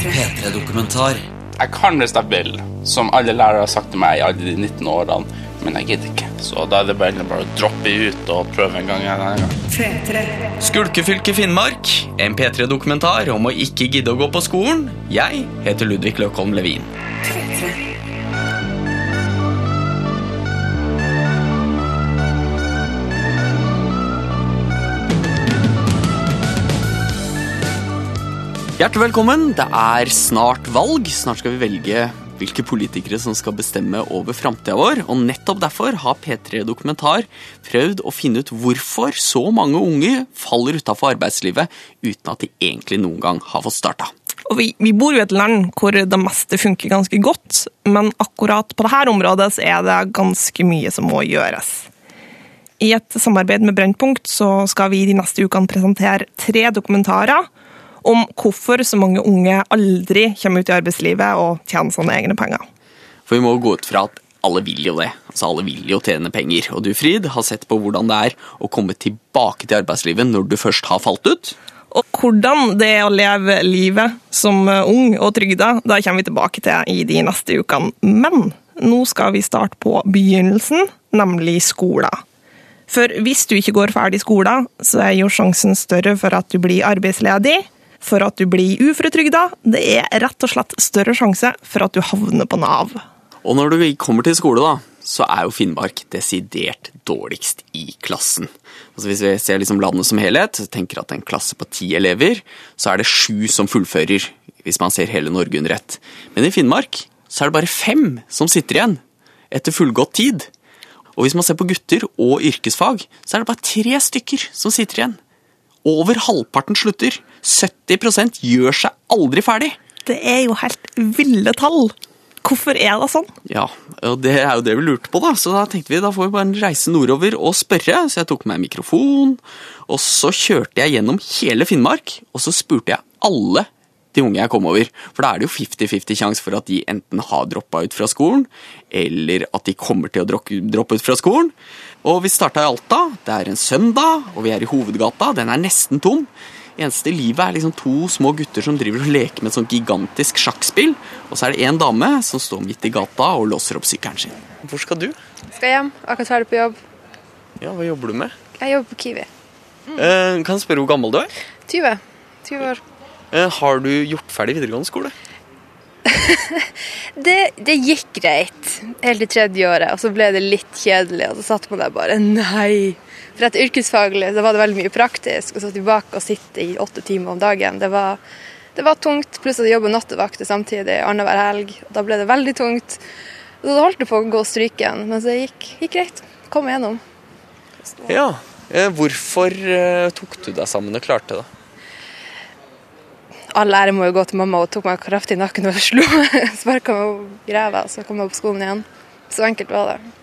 P3-dokumentar. Jeg kan hvis jeg vil, som alle lærere har sagt til meg i alle de 19 årene, men jeg gidder ikke. Så da er det bare, bare å droppe ut og prøve en gang. En gang. Skulkefylke Finnmark, en P3-dokumentar om å ikke gidde å gå på skolen. Jeg heter Ludvig Løkholm Levin. Hjertelig velkommen. Det er snart valg. Snart skal vi velge hvilke politikere som skal bestemme over framtida vår. Og nettopp derfor har P3 Dokumentar prøvd å finne ut hvorfor så mange unge faller utafor arbeidslivet uten at de egentlig noen gang har fått starta. Og vi, vi, bor jo i et land hvor det meste funker ganske godt, men akkurat på dette området så er det ganske mye som må gjøres. I et samarbeid med Brennpunkt så skal vi de neste ukene presentere tre dokumentarer om hvorfor så mange unge aldri kommer ut i arbeidslivet og tjener sånne egne penger. For vi må gå ut fra at alle vil jo det. Altså Alle vil jo tjene penger. Og du, Frid, har sett på hvordan det er å komme tilbake til arbeidslivet når du først har falt ut. Og hvordan det er å leve livet som ung og trygda, da kommer vi tilbake til i de neste ukene. Men nå skal vi starte på begynnelsen, nemlig skolen. For hvis du ikke går ferdig skolen, så er jo sjansen større for at du blir arbeidsledig, for at du blir uføretrygda. Det er rett og slett større sjanse for at du havner på Nav. Og når du kommer til skole, da, så er jo Finnmark desidert dårligst i klassen. Altså Hvis vi ser liksom landet som helhet, tenker at en klasse på ti elever, så er det sju som fullfører, hvis man ser hele Norge under ett. Men i Finnmark så er det bare fem som sitter igjen, etter fullgått tid. Og hvis man ser på gutter og yrkesfag, så er det bare tre stykker som sitter igjen. Over halvparten slutter. 70% gjør seg aldri ferdig. Det er jo helt ville tall. Hvorfor er det sånn? Ja, og det er jo det vi lurte på, da. Så da tenkte vi da får vi bare reise nordover og spørre. Så jeg tok med mikrofon, og så kjørte jeg gjennom hele Finnmark, og så spurte jeg alle de unge jeg kom over. For da er det jo 50-50 sjanse for at de enten har droppa ut fra skolen, eller at de kommer til å droppe ut fra skolen. Og vi starta i Alta. Det er en søndag, og vi er i hovedgata. Den er nesten tom. Eneste livet er liksom to små gutter som driver og leker med et sånt gigantisk sjakkspill. Og så er det én dame som står midt i gata og låser opp sykkelen sin. Hvor skal du? Skal hjem. Akkurat ferdig på jobb. Ja, Hva jobber du med? Jeg jobber på Kiwi. Mm. Eh, kan jeg spørre hvor gammel du er? 20. 20 år. Eh, har du gjort ferdig videregående skole? det, det, gikk greit helt til tredje året, og så ble det litt kjedelig. Og så satt man der bare nei. For etter yrkesfaglig så var det veldig mye praktisk. Og så tilbake og sitte i åtte timer om dagen. Det var, det var tungt. Pluss at jeg jobber nattevakter samtidig annenhver helg. Og da ble det veldig tungt. Og så holdt det på å gå stryken, men så gikk, gikk greit. Kom igjennom. Ja. Eh, hvorfor eh, tok du deg sammen og klarte det? All ære må jo gå til mamma. Hun tok meg kraftig i nakken og slo meg. sparka meg i ræva, så kom jeg på skolen igjen. Så enkelt var det.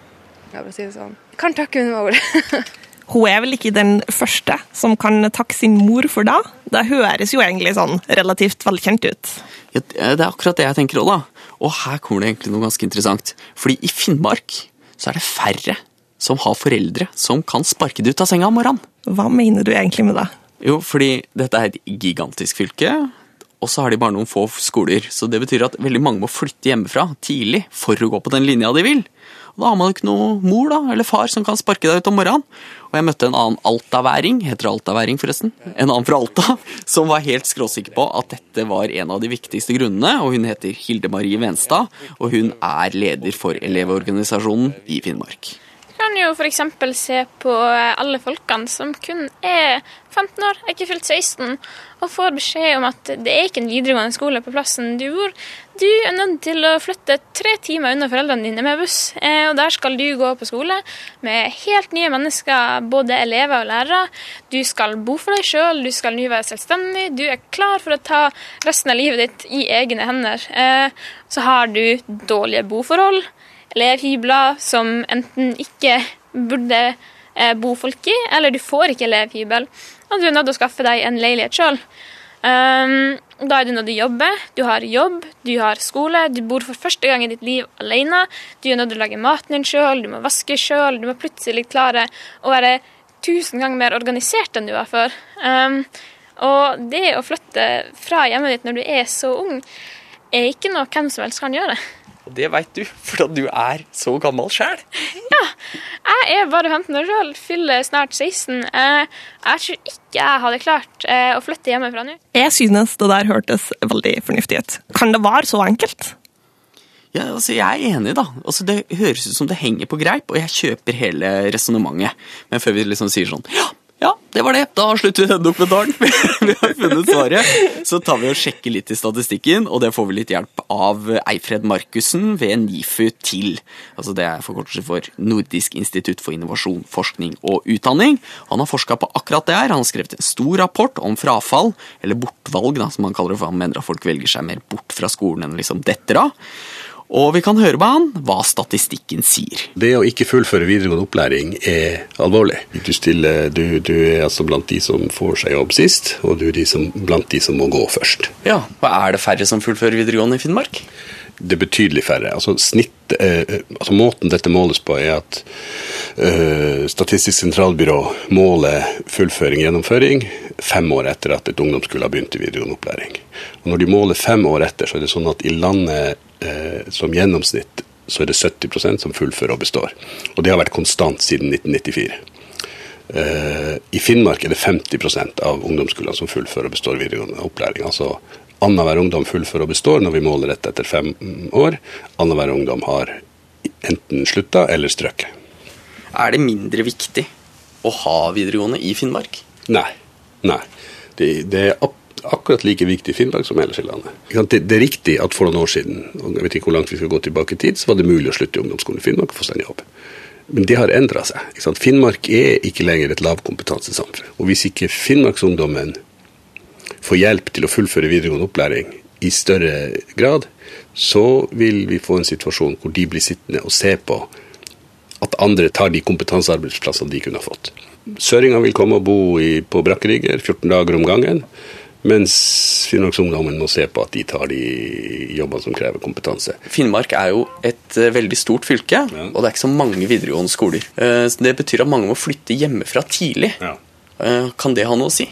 Jeg, si det sånn. jeg kan takke min mor. Hun er vel ikke den første som kan takke sin mor for det? Det høres jo egentlig sånn relativt velkjent ut. Ja, det er akkurat det jeg tenker òg, da. Og her kommer det egentlig noe ganske interessant. Fordi i Finnmark så er det færre som har foreldre som kan sparke det ut av senga om morgenen. Hva mener du egentlig med det? Jo, fordi dette er et gigantisk fylke, og så har de bare noen få skoler. Så det betyr at veldig mange må flytte hjemmefra tidlig for å gå på den linja de vil. Og da har man ikke noe mor da, eller far som kan sparke deg ut om morgenen. Og jeg møtte en annen altaværing, heter det altaværing forresten, en annen fra Alta, som var helt skråsikker på at dette var en av de viktigste grunnene. Og hun heter Hilde Marie Venstad, og hun er leder for Elevorganisasjonen i Finnmark kan jo f.eks. se på alle folkene som kun er 15 år, er ikke fylt 16, og får beskjed om at det er ikke en videregående skole på plassen du bor. Du er nødt til å flytte tre timer unna foreldrene dine med buss, eh, og der skal du gå på skole med helt nye mennesker, både elever og lærere. Du skal bo for deg sjøl, du skal nå være selvstendig, du er klar for å ta resten av livet ditt i egne hender. Eh, så har du dårlige boforhold elevhybler som enten ikke burde eh, bo folk i, eller du får ikke elevhybel, og du er nødt til å skaffe deg en leilighet sjøl. Um, da er du nødt til å jobbe, du har jobb, du har skole, du bor for første gang i ditt liv alene. Du er nødt til å lage maten din sjøl, du må vaske sjøl, du må plutselig klare å være tusen ganger mer organisert enn du var før. Um, Og det å flytte fra hjemmet ditt når du er så ung, er ikke noe hvem som helst kan gjøre. Og det veit du, for du er så gammel sjæl. Ja. Jeg er bare 15 år sjøl, fyller snart 16. Jeg, jeg tror ikke jeg hadde klart eh, å flytte hjemmefra nå. Jeg synes det der hørtes veldig fornuftig ut. Kan det være så enkelt? Ja, altså, Jeg er enig, da. Altså, Det høres ut som det henger på greip, og jeg kjøper hele resonnementet. Men før vi liksom sier sånn Ja, ja, det var det. Da slutter vi denne dokumentaren. vi har funnet svaret. Så tar vi og sjekker litt i statistikken, og det får vi litt hjelp av Eifred Markussen ved NIFU TIL. Altså Det er forkortelse for Nordisk institutt for innovasjon, forskning og utdanning. Han har forska på akkurat det her. Han har skrevet en stor rapport om frafall, eller bortvalg, da, som han kaller det, for han mener at folk velger seg mer bort fra skolen enn liksom detter av. Og vi kan høre på han hva statistikken sier. Det å ikke fullføre videregående opplæring er alvorlig. Du, stiller, du, du er altså blant de som får seg jobb sist, og du er de som, blant de som må gå først. Ja, og Er det færre som fullfører videregående i Finnmark? Det er betydelig færre. Altså, snitt, eh, altså Måten dette måles på, er at eh, Statistisk sentralbyrå måler fullføring og gjennomføring fem år etter at et ungdomskull har begynt i videregående opplæring. Og Når de måler fem år etter, så er det sånn at i landet eh, som gjennomsnitt så er det 70% som fullfører og består. Og det har vært konstant siden 1994. Eh, I Finnmark er det 50% av ungdomsskolene som fullfører og består videregående opplæring. Altså annenhver ungdom fullfører og består når vi måler dette etter fem år. Annenhver ungdom har enten slutta eller strøket. Er det mindre viktig å ha videregående i Finnmark? Nei. Nei. Det, det er akkurat like viktig i Finnmark som ellers i landet. Det, det, er riktig at for noen år siden og jeg vet ikke hvor langt vi skal gå tilbake i tid, så var det mulig å slutte i ungdomsskolen i Finnmark og få seg en jobb. Men det har endra seg. Finnmark er ikke lenger et lavkompetansesamfunn. Og hvis ikke finnmarksungdommen får hjelp til å fullføre videregående opplæring i større grad, så vil vi få en situasjon hvor de blir sittende og se på at andre tar de kompetansearbeidsplassene de kunne ha fått. Søringa vil komme og bo i, på brakkerigger 14 dager om gangen. Mens Finnmarksungdommen må se på at de tar de jobbene som krever kompetanse. Finnmark er jo et uh, veldig stort fylke, ja. og det er ikke så mange videregående skoler. Uh, det betyr at mange må flytte hjemmefra tidlig. Ja. Uh, kan det ha noe å si?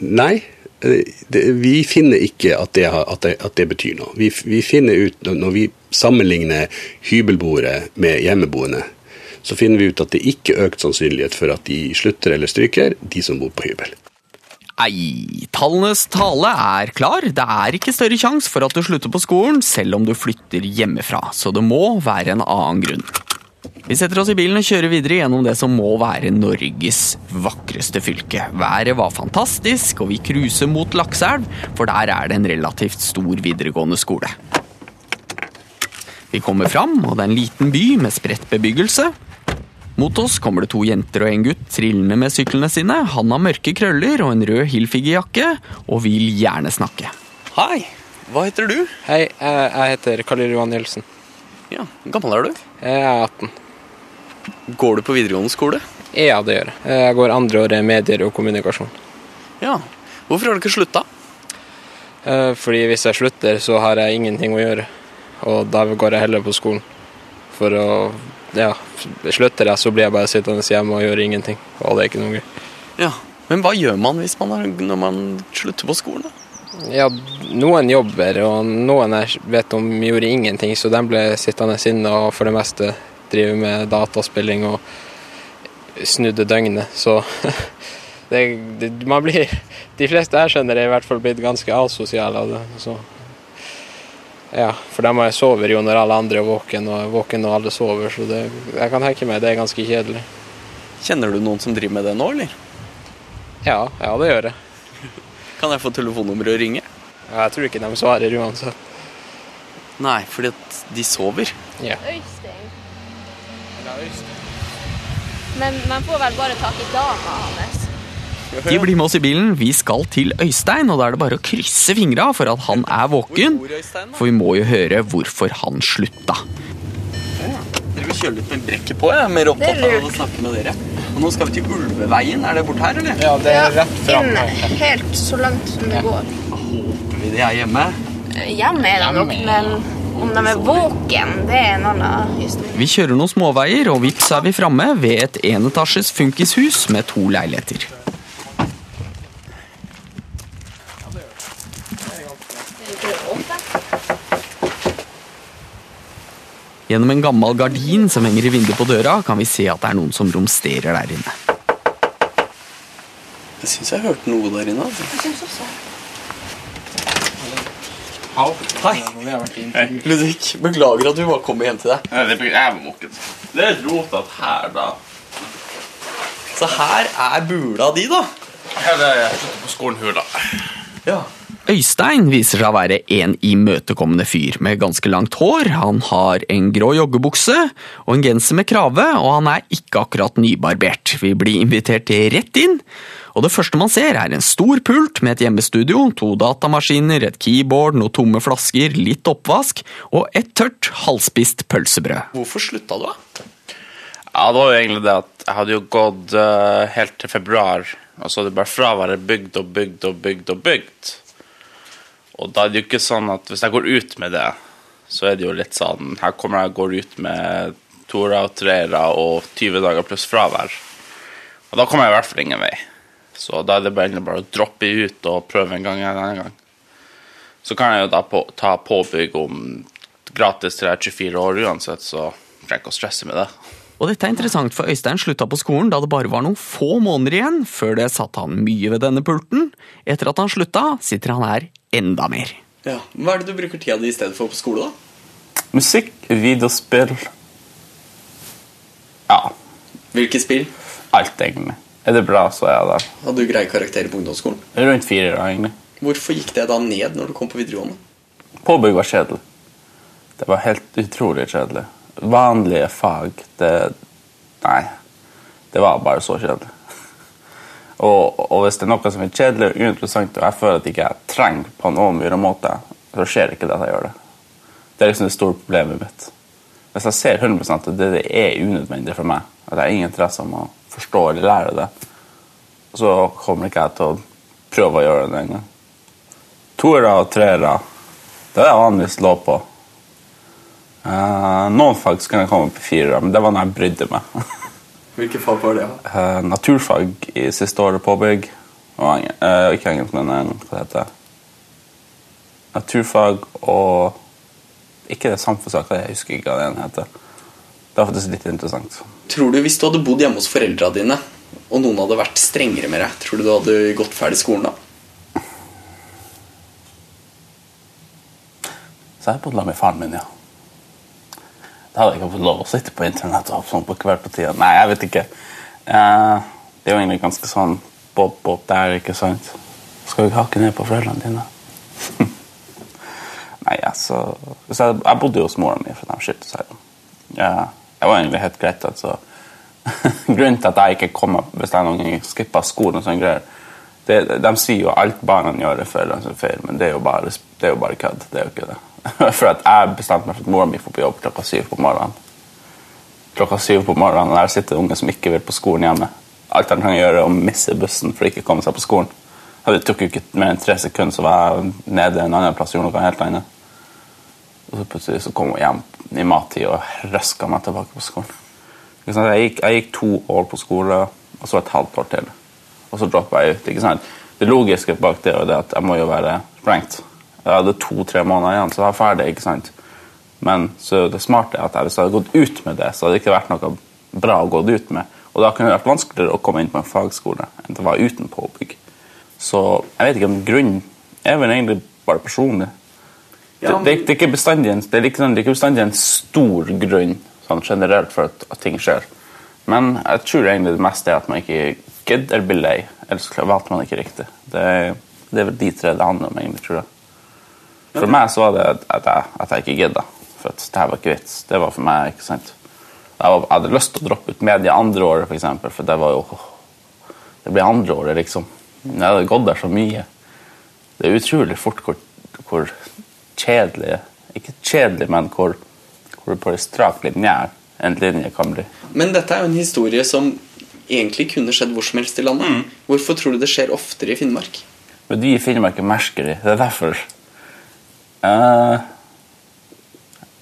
Nei. Det, vi finner ikke at det, at det, at det betyr noe. Vi, vi, finner ut, Når vi sammenligner hybelboere med hjemmeboende, så finner vi ut at det ikke er økt sannsynlighet for at de slutter eller stryker, de som bor på hybel. Nei, tallenes tale er klar. Det er ikke større sjanse for at du slutter på skolen, selv om du flytter hjemmefra. Så det må være en annen grunn. Vi setter oss i bilen og kjører videre gjennom det som må være Norges vakreste fylke. Været var fantastisk, og vi cruiser mot Lakseelv, for der er det en relativt stor videregående skole. Vi kommer fram, og det er en liten by med spredt bebyggelse. Mot oss kommer det to jenter og en gutt trillende med syklene sine. Han har mørke krøller og en rød Hilfiger-jakke og vil gjerne snakke. Hei, hva heter du? Hei, jeg heter Karl Johan Nilsen. Ja, Gammel er du? Jeg er 18. Går du på videregående skole? Ja, det gjør jeg. Jeg går andre året medier og kommunikasjon. Ja, Hvorfor har du ikke slutta? Eh, fordi hvis jeg slutter, så har jeg ingenting å gjøre. Og da går jeg heller på skolen. For å ja, slutter jeg, så blir jeg bare sittende hjemme og gjøre ingenting. Og det er ikke noe gøy. Ja, Men hva gjør man man har, når man slutter på skolen? da? Ja, noen jobber, og noen jeg vet om gjorde ingenting, så de ble sittende inne og for det meste driver med dataspilling og snudde døgnet. Så det, det, man blir De fleste jeg skjønner, er i hvert fall blitt ganske asosiale av det. Så ja, for de sover jo når alle andre er våken, og er våken når alle sover. Så det, jeg kan tenke meg det er ganske kjedelig. Kjenner du noen som driver med det nå, eller? Ja, ja det gjør jeg. Kan jeg få telefonnummeret og ringe? Ja, jeg tror ikke de svarer uansett. Nei, fordi at de sover? Ja. Øystein. Men man får vel bare tak i dama hans? De blir med oss i bilen. Vi skal til Øystein, og da er det bare å krysse fingra for at han er våken. For vi må jo høre hvorfor han slutta. Dere vil kjøre litt med brekket på. Jeg er mer opptatt av å snakke med dere. Og nå skal vi til Ulveveien. Er det bort her, eller? Ja, det er rett fram. Inn helt så langt som det går. Håper vi de er hjemme. Hjemme er de nok, men om de er våken, det er en annen historie. Vi kjører noen småveier, og vips er vi framme ved et enetasjes funkishus med to leiligheter. Gjennom en gammel gardin som henger i vinduet på døra, kan vi se at det er noen som romsterer der inne. Jeg syns jeg hørte noe der inne. Altså. Jeg synes også. Hei. Hei. Ludvig, beklager at vi bare kommer hjem til deg. Nei, det er jævlig. Det er rotete her, da. Så her er bula di, da. Her er jeg på skolen Hula. Ja. Øystein viser seg å være en imøtekommende fyr med ganske langt hår. Han har en grå joggebukse og en genser med krave, og han er ikke akkurat nybarbert. Vi blir invitert rett inn, og det første man ser er en stor pult med et hjemmestudio, to datamaskiner, et keyboard, noen tomme flasker, litt oppvask og et tørt, halvspist pølsebrød. Hvorfor slutta du, da? Ja, det var jo egentlig det at jeg hadde jo gått uh, helt til februar, og så hadde bare fraværet bygd og bygd og bygd og bygd. Og da er det jo ikke sånn at hvis jeg går ut med det, så er det jo litt sånn Her kommer jeg og går ut med toere og treere og 20 dager pluss fravær. Og da kommer jeg i hvert fall ingen vei. Så da er det bare, bare å droppe ut og prøve en gang en annen gang. Så kan jeg jo da på, ta påbygg om gratis til jeg er 24 år uansett, så trenger ikke å stresse med det. Og dette er interessant, for Øystein slutta på skolen da det bare var noen få måneder igjen. Før det satt han mye ved denne pulten. Etter at han slutta, sitter han her enda mer. Ja. Hva er det du bruker tida di i stedet for på skole, da? Musikk, videospill Ja, Hvilke spill? alt egentlig. Er det bra, så er jeg der. Hadde du greie karakterer på ungdomsskolen? Rundt fire, da, egentlig. Hvorfor gikk det da ned når du kom på videregående? Påbygg var kjedelig. Det var helt utrolig kjedelig. Vanlige fag, det Nei. Det var bare så kjedelig. Og, og hvis det er noe som er kjedelig og uinteressant, og jeg føler at jeg ikke trenger på noen mye måte, så skjer det ikke det at jeg gjør det. Det er liksom det store problemet mitt. Hvis jeg ser 100 at det, det er unødvendig for meg, at jeg har ingen interesse om å forstå eller lære det, så kommer ikke jeg til å prøve å gjøre det engang. Toere og treere, det er jeg vanligvis lå på. Eh, noen fag så kan jeg komme opp i firere, men det var når jeg brydde meg. Hvilke fag var det? Eh, naturfag i siste året påbygg. Og eng- eh, ikke engelsk, men hva det heter Naturfag og Ikke det samfunnssaker, jeg husker ikke hva det ene heter. Det var faktisk litt interessant. Tror du Hvis du hadde bodd hjemme hos foreldra dine, og noen hadde vært strengere med deg, tror du du hadde gått ferdig skolen da? Så jeg bodde med faren min, ja. Da hadde jeg ikke fått lov å sitte på internett og sånn på kveld på tida. Nei, jeg vet ikke. Det er jo egentlig ganske sånn bob-bob der, ikke sant? Skal du ikke hakke ned på foreldrene dine? Nei, altså jeg, jeg bodde jo hos mora mi for de skilte seg. Ja, det var egentlig helt greit. altså. Grunnen til at jeg ikke kom opp hvis jeg noen gang skippa skolen, og sånne greier, det, de sier jo alt barna gjør, er feil, men det er jo bare, det bare kødd. Det er jo ikke det. For at jeg bestemte meg for at mora mi får på jobb klokka syv på morgenen. Klokka syv på morgenen, og der sitter unge som ikke vil på skolen hjemme. Alt han kan gjøre, er å misse bussen for å ikke komme seg på skolen. Det tok jo ikke mer enn tre sekunder, så var jeg nede en annen plass og gjorde noe helt annet. Og så plutselig så kom hun hjem i mattid og røska meg tilbake på skolen. Jeg, gikk, jeg gikk to år på skole, og så et halvt år til. Og så droppa jeg ut. ikke sant? Det logiske bak det er at jeg må jo være sprengt. Jeg hadde to-tre måneder igjen, så jeg var ferdig. ikke sant? Men så det smarte er at jeg, hvis jeg hadde gått ut med det, så hadde det ikke vært noe bra å gå ut med. Og da kunne det vært vanskeligere å komme inn på en fagskole enn det var uten påbygg. Så jeg vet ikke om grunnen er vel egentlig bare personlig. Ja, det, det, det, er ikke bestandig en, bestandig en stor grunn sånn generelt for at, at ting skjer. Men jeg tror egentlig det meste er at man ikke gidder blir lei. Eller så valgte man ikke riktig. Det, det er vel de tre det handler om, egentlig, tror jeg. For meg så var det at jeg, at jeg ikke gidda. For at det her var ikke vits. Det var for meg, ikke sant. Jeg, var, jeg hadde lyst til å droppe ut media andre året, for eksempel, for det var jo Det ble andre året, liksom. Jeg hadde gått der så mye. Det er utrolig fort hvor, hvor kjedelig Ikke kjedelig, men hvor, hvor på en strak linje en linje kan bli. Men dette er jo en historie som egentlig kunne skjedd hvor som helst i landet. Mm. Hvorfor tror du det skjer oftere i Finnmark? Men vi i Finnmark er merkelige. Det er derfor. Eh,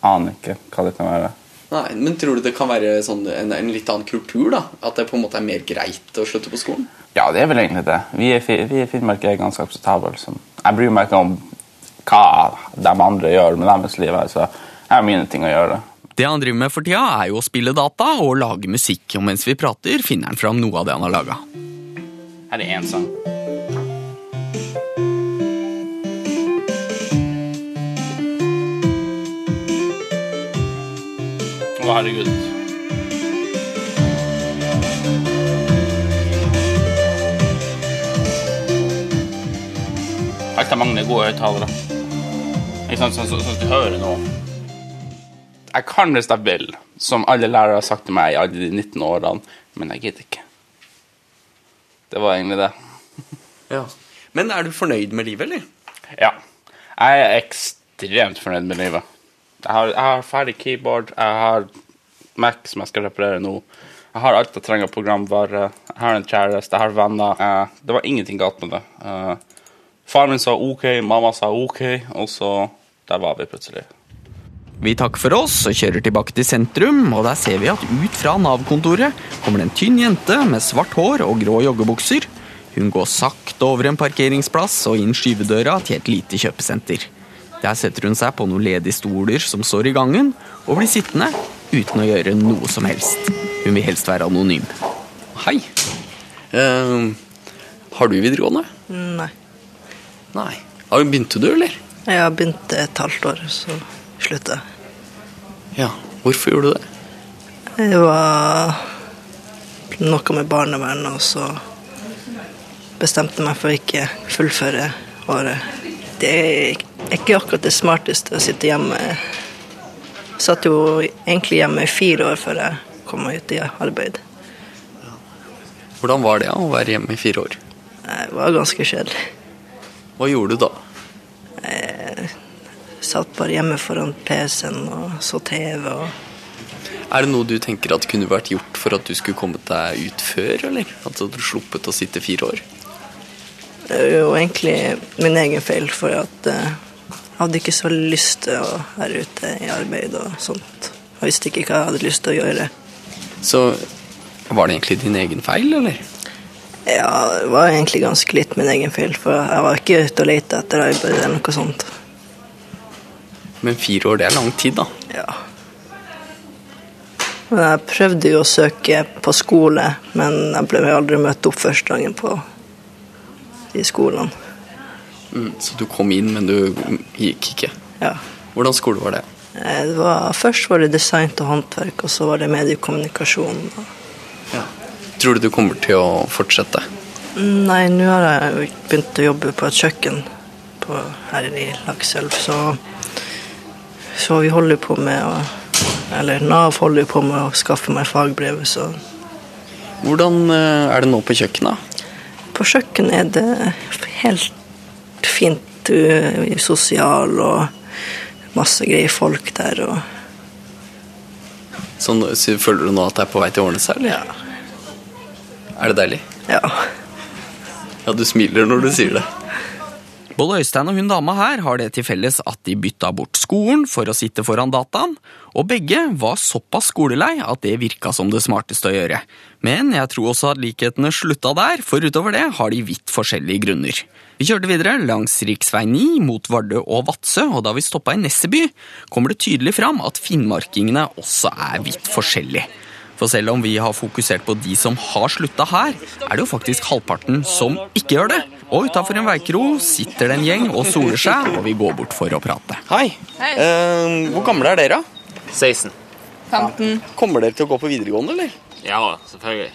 aner ikke hva det kan være. Nei, men Tror du det kan være sånn en, en litt annen kultur? da? At det på en måte er mer greit å slutte på skolen? Ja, det er vel egentlig det. Vi i Finnmark er ganske akseptable. Liksom. jeg bryr meg ikke om hva de andre gjør med deres liv. Så jeg har mine ting å gjøre. Det han driver med for tida, er jo å spille data og lage musikk, og mens vi prater, finner han fram noe av det han har laga. Her er én sang. Å, herregud. Er mange gode høyttalere. Ikke sant, sånn som sånn du hører nå. Jeg kan hvis jeg vil, som alle lærere har sagt til meg i alle de 19 årene, men jeg gidder ikke. Det var egentlig det. Ja. Men er du fornøyd med livet, eller? Ja. Jeg er ekstremt fornøyd med livet. Jeg har, jeg har ferdig keyboard, jeg har Mac som jeg skal reparere nå. Jeg har alt jeg trenger av programvare. Jeg har en kjæreste, jeg har venner. Jeg, det var ingenting galt med det. Uh, faren min sa OK, mamma sa OK, og så Der var vi plutselig. Vi takker for oss og kjører tilbake til sentrum, og der ser vi at ut fra Nav-kontoret kommer det en tynn jente med svart hår og grå joggebukser. Hun går sakte over en parkeringsplass og inn skyvedøra til et lite kjøpesenter. Der setter hun seg på noen ledige stoler som står i gangen, og blir sittende uten å gjøre noe som helst. Hun vil helst være anonym. Hei. Uh, har du videregående? Nei. Nei. Har Begynte du, eller? Jeg har begynt et halvt år, så slutta jeg. Ja. Hvorfor gjorde du det? Det var noe med barnevernet, og så bestemte jeg meg for å ikke fullføre året. Det er ikke akkurat det smarteste å sitte hjemme. Jeg satt jo egentlig hjemme i fire år før jeg kom meg ut i arbeid. Hvordan var det å være hjemme i fire år? Det var ganske kjedelig. Hva gjorde du da? Jeg satt bare hjemme foran PC-en og så TV og Er det noe du tenker at kunne vært gjort for at du skulle kommet deg ut før, eller? At du sluppet å sitte fire år? Det er jo egentlig min egen feil, for at eh, jeg hadde ikke så lyst til å være ute i arbeid og sånt. Jeg visste ikke hva jeg hadde lyst til å gjøre. Så var det egentlig din egen feil, eller? Ja, det var egentlig ganske litt min egen feil, for jeg var ikke ute og lette etter arbeid eller noe sånt. Men fire år, det er lang tid, da. Ja. Men jeg prøvde jo å søke på skole, men jeg ble aldri møtt opp første gangen på de skolen. Mm, så du kom inn, men du gikk ikke. Ja. Hvordan skole var det? Eh, Det var, først var det design og håndverk, og så var det mediekommunikasjon. Tror du du kommer til å fortsette? Nei, nå har jeg begynt å jobbe på et kjøkken på, her i Lakselv, så, så vi holder på med å Eller Nav holder på med å skaffe meg fagbrevet, så Hvordan eh, er det nå på kjøkkenet? På kjøkken er det helt fint, sosial og masse greie folk der og Sånn, så føler du nå at det er på vei til å ordne seg, eller? Ja. Er det deilig? Ja. Ja, du smiler når du sier det. Både Øystein og hun dama her har det til felles at de bytta bort skolen for å sitte foran dataen, og begge var såpass skolelei at det virka som det smarteste å gjøre. Men jeg tror også at likhetene slutta der, for utover det har de vidt forskjellige grunner. Vi kjørte videre langs rv. 9 mot Vardø og Vadsø, og da vi stoppa i Nesseby, kommer det tydelig fram at finnmarkingene også er vidt forskjellige. For selv om vi har fokusert på de som har slutta her, er det jo faktisk halvparten som ikke gjør det. Og utafor en veikro sitter det en gjeng og soler seg, og vi går bort for å prate. Hei. Eh, hvor gamle er dere? 16. 15. Kommer dere til å gå på videregående, eller? Ja, selvfølgelig.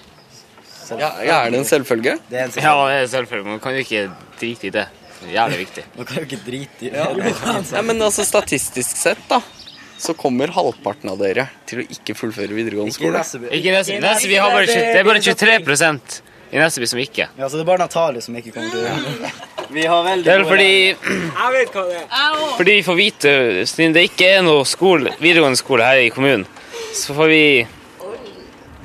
Ja, er det en selvfølge? Ja, det er selvfølgelig. Man kan jo ikke drite i det. Det er jævlig viktig. Man kan jo ikke drite i det. Ja, men altså statistisk sett, da, så kommer halvparten av dere til å ikke fullføre videregående skole. Ikke Nesseby. vi har bare 20, det er bare 23 i Nesseby som ikke. Ja, så det er bare Natalie som ikke kommer til å. Vi har veldig Det er vel fordi Jeg vet hva det er. Fordi vi får vite, siden det ikke er noe skole, videregående skole her i kommunen, så får vi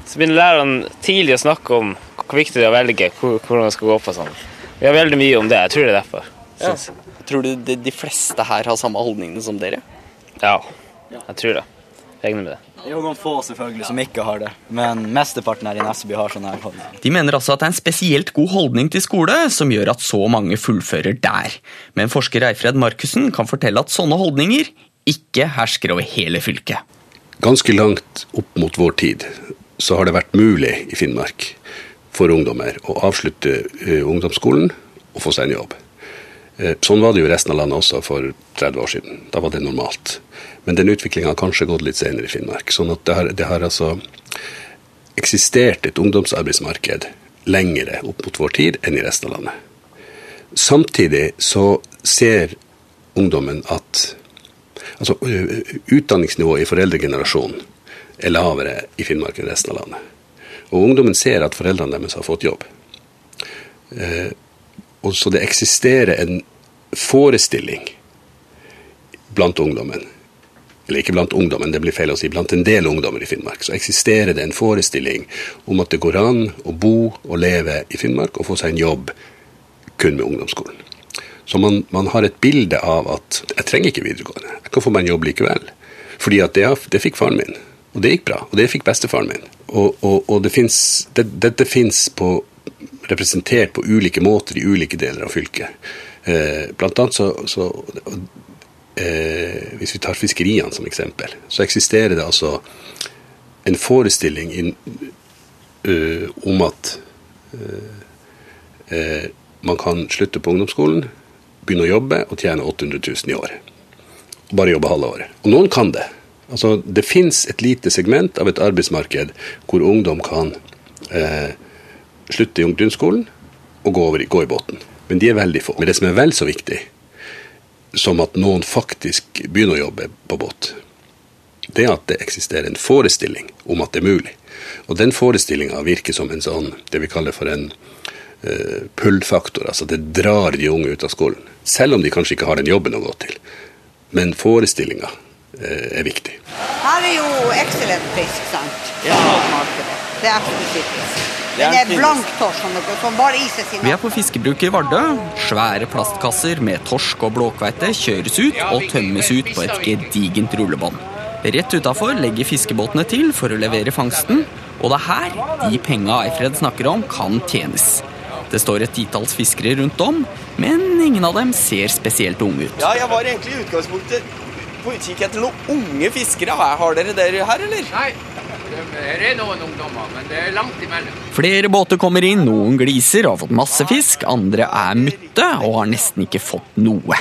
Så begynner lærerne tidlig å snakke om hvor viktig det er å velge hvor, hvordan man skal gå på sånn. Vi har veldig mye om det. Jeg tror det er derfor. Ja. Tror du de, de fleste her har samme holdningene som dere? Ja, jeg tror det. Regner med det. Det er jo noen få selvfølgelig som ikke har det, men mesteparten her i Nesseby har sånn her holdning. De mener altså at det er en spesielt god holdning til skole som gjør at så mange fullfører der. Men forsker Eifred Markussen kan fortelle at sånne holdninger ikke hersker over hele fylket. Ganske langt opp mot vår tid så har det vært mulig i Finnmark for ungdommer å avslutte eh, ungdomsskolen og få seg en jobb. Eh, Sånn var det jo i resten av landet også for 30 år siden. Da var det normalt. Men den utviklinga har kanskje gått litt senere i Finnmark. Sånn at det har, det har altså eksistert et ungdomsarbeidsmarked lengre opp mot vår tid enn i resten av landet. Samtidig så ser ungdommen at altså, utdanningsnivået i foreldregenerasjonen er lavere i Finnmark enn resten av landet. Og ungdommen ser at foreldrene deres har fått jobb. Eh, og så det eksisterer en forestilling blant ungdommen eller ikke blant ungdommen, det blir feil å si, blant en del ungdommer i Finnmark, så eksisterer det en forestilling om at det går an å bo og leve i Finnmark og få seg en jobb kun med ungdomsskolen. Så man, man har et bilde av at jeg trenger ikke videregående, jeg kan få meg en jobb likevel. Fordi at det, det fikk faren min, og det gikk bra, og det fikk bestefaren min. Og, og, og det finnes, det, dette fins representert på ulike måter i ulike deler av fylket. Eh, blant annet så, så eh, Hvis vi tar fiskeriene som eksempel, så eksisterer det altså en forestilling in, uh, om at uh, uh, man kan slutte på ungdomsskolen, begynne å jobbe og tjene 800 000 i året. Og bare jobbe halve året. Og noen kan det. Altså, det fins et lite segment av et arbeidsmarked hvor ungdom kan eh, slutte i ungdomsskolen og gå, over, gå i båten. Men de er veldig få. Men det som er vel så viktig som at noen faktisk begynner å jobbe på båt, det er at det eksisterer en forestilling om at det er mulig. Og den forestillinga virker som en sånn, det vi kaller for en uh, pull-faktor. Altså det drar de unge ut av skolen. Selv om de kanskje ikke har den jobben å gå til. Men forestillinga uh, er viktig. Her er jo excellent fisk, sant? Ja. Det er eksklusivt. Det er Den er blank torsk som som bare iser sin Vi er på fiskebruket i Vardø. Svære plastkasser med torsk og blåkveite kjøres ut og tømmes ut på et gedigent rullebånd. Rett utafor legger fiskebåtene til for å levere fangsten, og det er her de penga Eifred snakker om, kan tjenes. Det står et titalls fiskere rundt om, men ingen av dem ser spesielt unge ut. Ja, jeg var egentlig i utgangspunktet på utkikk etter noen unge fiskere. Har dere dere her, eller? Nei, her er noen ungdommer, men det er langt imellom. Flere båter kommer inn, noen gliser og har fått masse fisk, andre er mutte og har nesten ikke fått noe.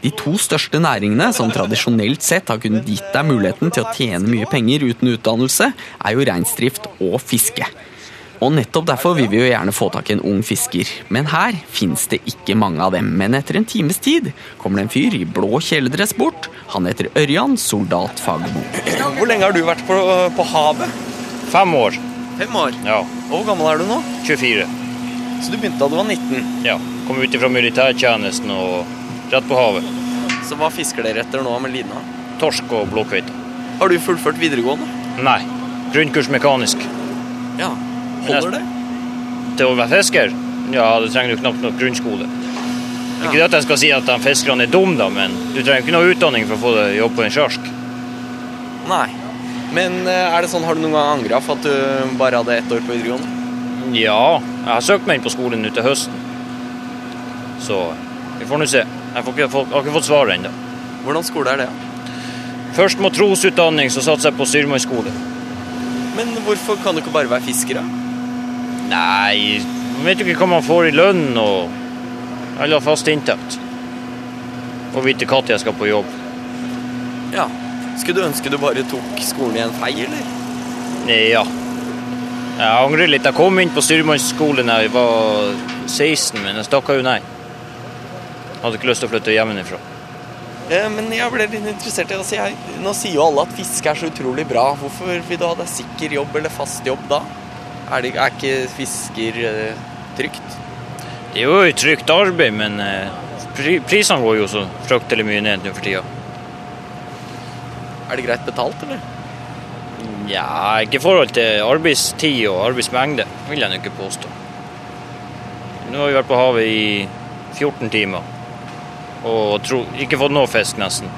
De to største næringene som tradisjonelt sett har kunnet gitt deg muligheten til å tjene mye penger uten utdannelse, er jo reinsdrift og fiske. Og nettopp derfor vil vi jo gjerne få tak i en ung fisker. Men her fins det ikke mange av dem. Men etter en times tid kommer det en fyr i blå kjeledress bort. Han heter Ørjan Soldat Fagermo. Hvor lenge har du vært på, på havet? Fem år. Fem år. Ja. Og hvor gammel er du nå? 24. Så du begynte da du var 19? Ja. Kom ut fra militærtjenesten og rett på havet. Så hva fisker dere etter nå med lina? Torsk og blåkveite. Har du fullført videregående? Nei. Grunnkurs mekanisk. Ja. Holder det? Til å være fisker? Ja, du trenger jo knapt nok grunnskole. Ikke det at jeg skal si at de fiskerne er dumme, da, men du trenger ikke noe utdanning for å få deg jobb på en sjark. Nei. Men eh, er det sånn, har du noen gang angra for at du bare hadde ett år på videregående? Ja, jeg har søkt meg inn på skolen nå til høsten. Så vi får nå se. Jeg får ikke, jeg har ikke fått svaret ennå. Hvordan skole er det? Først matrosutdanning, så satser jeg på styrmannsskole. Men hvorfor kan du ikke bare være fisker, da? Nei, man vet jo ikke hva man får i lønn og eller fast inntekt. Og vite når jeg skal på jobb. Ja. Skulle du ønske du bare tok skolen i en fei, eller? Ja. Jeg angrer litt. Jeg kom inn på styrmannsskolen da jeg var 16, men jeg stakk jo nei. Hadde ikke lyst til å flytte hjemmefra. Eh, Men jeg ble litt interessert i altså jeg, Nå sier jo alle at fiske er så utrolig bra. Hvorfor vil du ha deg sikker jobb eller fast jobb da? Er, det, er ikke fisker eh, trygt? Det er jo et trygt arbeid, men eh, prisene går jo så fryktelig mye ned nå for tida. Er det greit betalt, eller? Ja, ikke i forhold til arbeidstid og arbeidsmengde, vil jeg nok ikke påstå. Nå har vi vært på havet i 14 timer og tro, ikke fått noe fisk, nesten.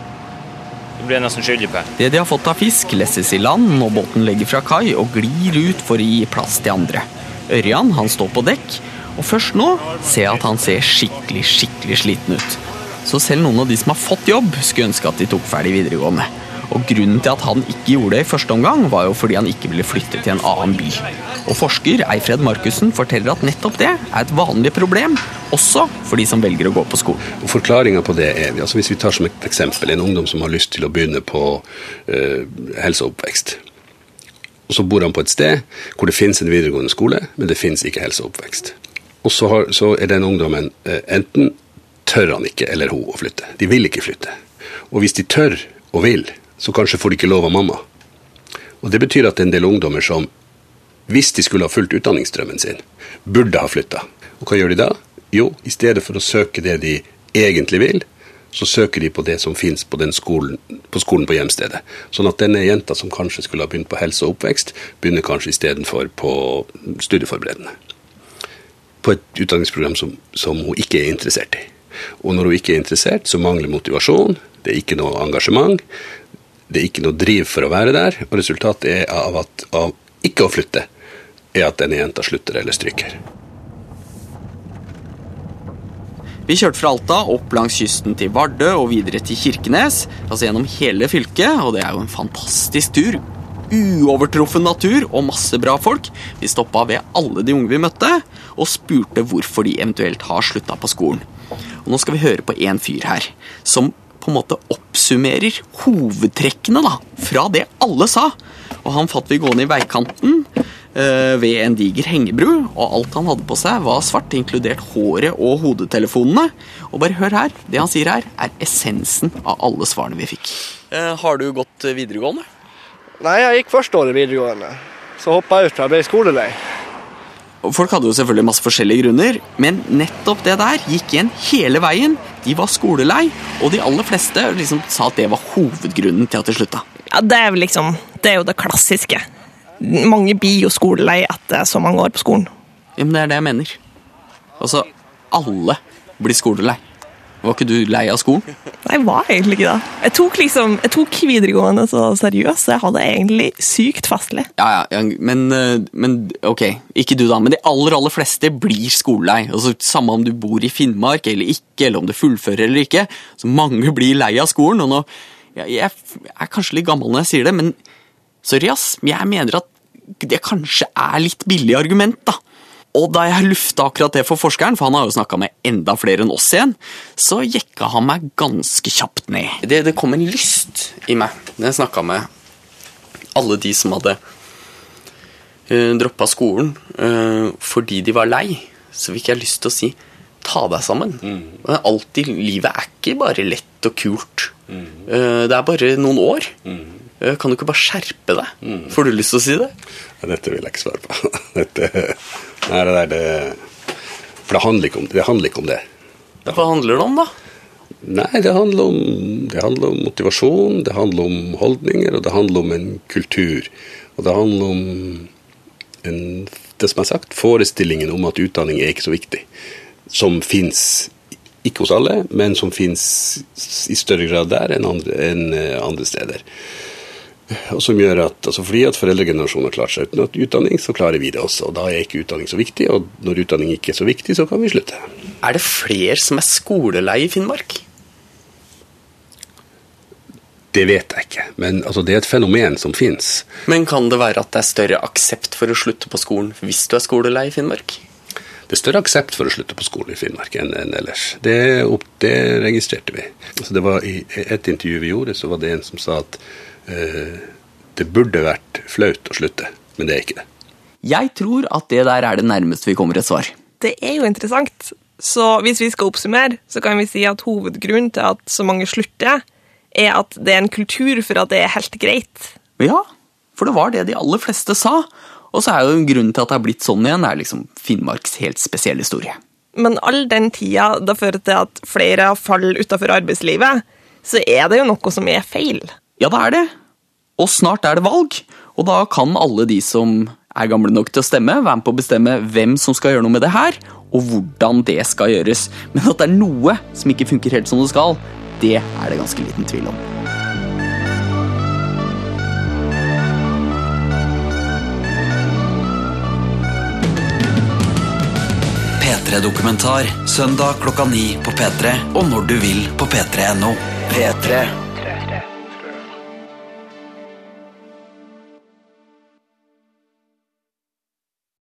Det blir jeg nesten skyldig på. Det de har fått av fisk, lesses i land når båten legger fra kai og glir ut for å gi plass til andre. Ørjan han står på dekk, og først nå ser jeg at han ser skikkelig, skikkelig sliten ut. Så selv noen av de som har fått jobb, skulle ønske at de tok ferdig videregående. Og Grunnen til at han ikke gjorde det i første omgang, var jo fordi han ikke ville flytte til en annen by. Og Forsker Eifred Markussen forteller at nettopp det er et vanlig problem, også for de som velger å gå på skolen. Forklaringa på det er altså Hvis vi tar som et eksempel en ungdom som har lyst til å begynne på eh, helse og oppvekst. Og Så bor han på et sted hvor det finnes en videregående skole, men det finnes ikke helse og oppvekst. Og så, har, så er den ungdommen eh, enten tør han ikke eller hun å flytte. De vil ikke flytte. Og hvis de tør og vil, så kanskje får de ikke lov av mamma. Og Det betyr at det er en del ungdommer som, hvis de skulle ha fulgt utdanningsdrømmen sin, burde ha flytta. Og hva gjør de da? Jo, i stedet for å søke det de egentlig vil, så søker de på det som finnes på, skolen, på skolen på hjemstedet. Sånn at denne jenta som kanskje skulle ha begynt på helse og oppvekst, begynner kanskje istedenfor på studieforberedende. På et utdanningsprogram som, som hun ikke er interessert i. Og når hun ikke er interessert, så mangler motivasjon, det er ikke noe engasjement, det er ikke noe driv for å være der, og resultatet av, at, av ikke å flytte, er at denne jenta slutter eller stryker. Vi kjørte fra Alta opp langs kysten til Vardø og videre til Kirkenes, altså gjennom hele fylket, og det er jo en fantastisk tur. Uovertruffen natur og masse bra folk. Vi stoppa ved alle de unge vi møtte, og spurte hvorfor de eventuelt har slutta på skolen. Og Nå skal vi høre på en fyr her, som på en måte oppsummerer hovedtrekkene da, fra det alle sa. Og Han fatt vi gående i veikanten eh, ved en diger hengebru, og alt han hadde på seg, var svart, inkludert håret og hodetelefonene. Og bare hør her, det han sier her, er essensen av alle svarene vi fikk. Eh, har du gått eh, videregående? Nei, jeg gikk første året videregående. Så hoppa jeg ut for jeg ble skolelei. Folk hadde jo selvfølgelig masse forskjellige grunner, men nettopp det der gikk igjen hele veien. De var skolelei, og de aller fleste liksom sa at det var hovedgrunnen til at de slutta. Ja, det er liksom Det er jo det klassiske. Mange blir jo skolelei etter så mange år på skolen. Ja, men det er det jeg mener. Altså, alle blir skolelei. Var ikke du lei av skolen? Nei, jeg var egentlig ikke det. Jeg tok liksom, jeg tok videregående så seriøst, så jeg hadde egentlig sykt fastlig. Ja, ja, men, eh, men ok, ikke du da, men de aller, aller fleste blir skolelei. Altså, samme om du bor i Finnmark eller ikke, eller om du fullfører eller ikke. Så mange blir lei av skolen, og nå, ja, jeg er kanskje litt gammel når jeg sier det, men sorry ass, jeg mener at det kanskje er litt billig argument da. Og da jeg lufta akkurat det for forskeren, for han har jo snakka med enda flere enn oss igjen, så jekka han meg ganske kjapt ned. Det, det kom en lyst i meg når jeg snakka med alle de som hadde uh, droppa skolen uh, fordi de var lei. Så fikk jeg lyst til å si ta deg sammen. Mm. Alt i livet er ikke bare lett og kult. Mm. Uh, det er bare noen år. Mm. Uh, kan du ikke bare skjerpe deg? Mm. Får du lyst til å si det? Ja, dette vil jeg ikke svare på. Dette, nei, det der, det, for det handler, om, det handler ikke om det. Hva handler det om, da? Nei, det handler, om, det handler om motivasjon, det handler om holdninger, og det handler om en kultur. Og det handler om en, det som er sagt, forestillingen om at utdanning er ikke så viktig. Som fins ikke hos alle, men som fins i større grad der enn andre, enn andre steder. Og som gjør at, altså Fordi at foreldregenerasjonen har klart seg uten utdanning, så klarer vi det også. og Da er ikke utdanning så viktig, og når utdanning ikke er så viktig, så kan vi slutte. Er det flere som er skolelei i Finnmark? Det vet jeg ikke, men altså, det er et fenomen som fins. Men kan det være at det er større aksept for å slutte på skolen hvis du er skolelei i Finnmark? Det er større aksept for å slutte på skolen i Finnmark enn, enn ellers. Det, det, registrerte vi. Altså, det var I et intervju vi gjorde, så var det en som sa at det burde vært flaut å slutte, men det er ikke det. Jeg tror at det der er det nærmeste vi kommer et svar. Det er jo interessant. Så hvis vi skal oppsummere, så kan vi si at hovedgrunnen til at så mange slutter, er at det er en kultur for at det er helt greit. Ja, for det var det de aller fleste sa. Og så er jo grunnen til at det har blitt sånn igjen, er liksom Finnmarks helt spesielle historie. Men all den tida det fører til at flere faller utafor arbeidslivet, så er det jo noe som er feil. Ja, det er det. Og snart er det valg, og da kan alle de som er gamle nok til å stemme, være med på å bestemme hvem som skal gjøre noe med det her, og hvordan det skal gjøres. Men at det er noe som ikke funker helt som det skal, det er det ganske liten tvil om. P3-dokumentar søndag klokka ni på P3 og når du vil på p3.no. P3.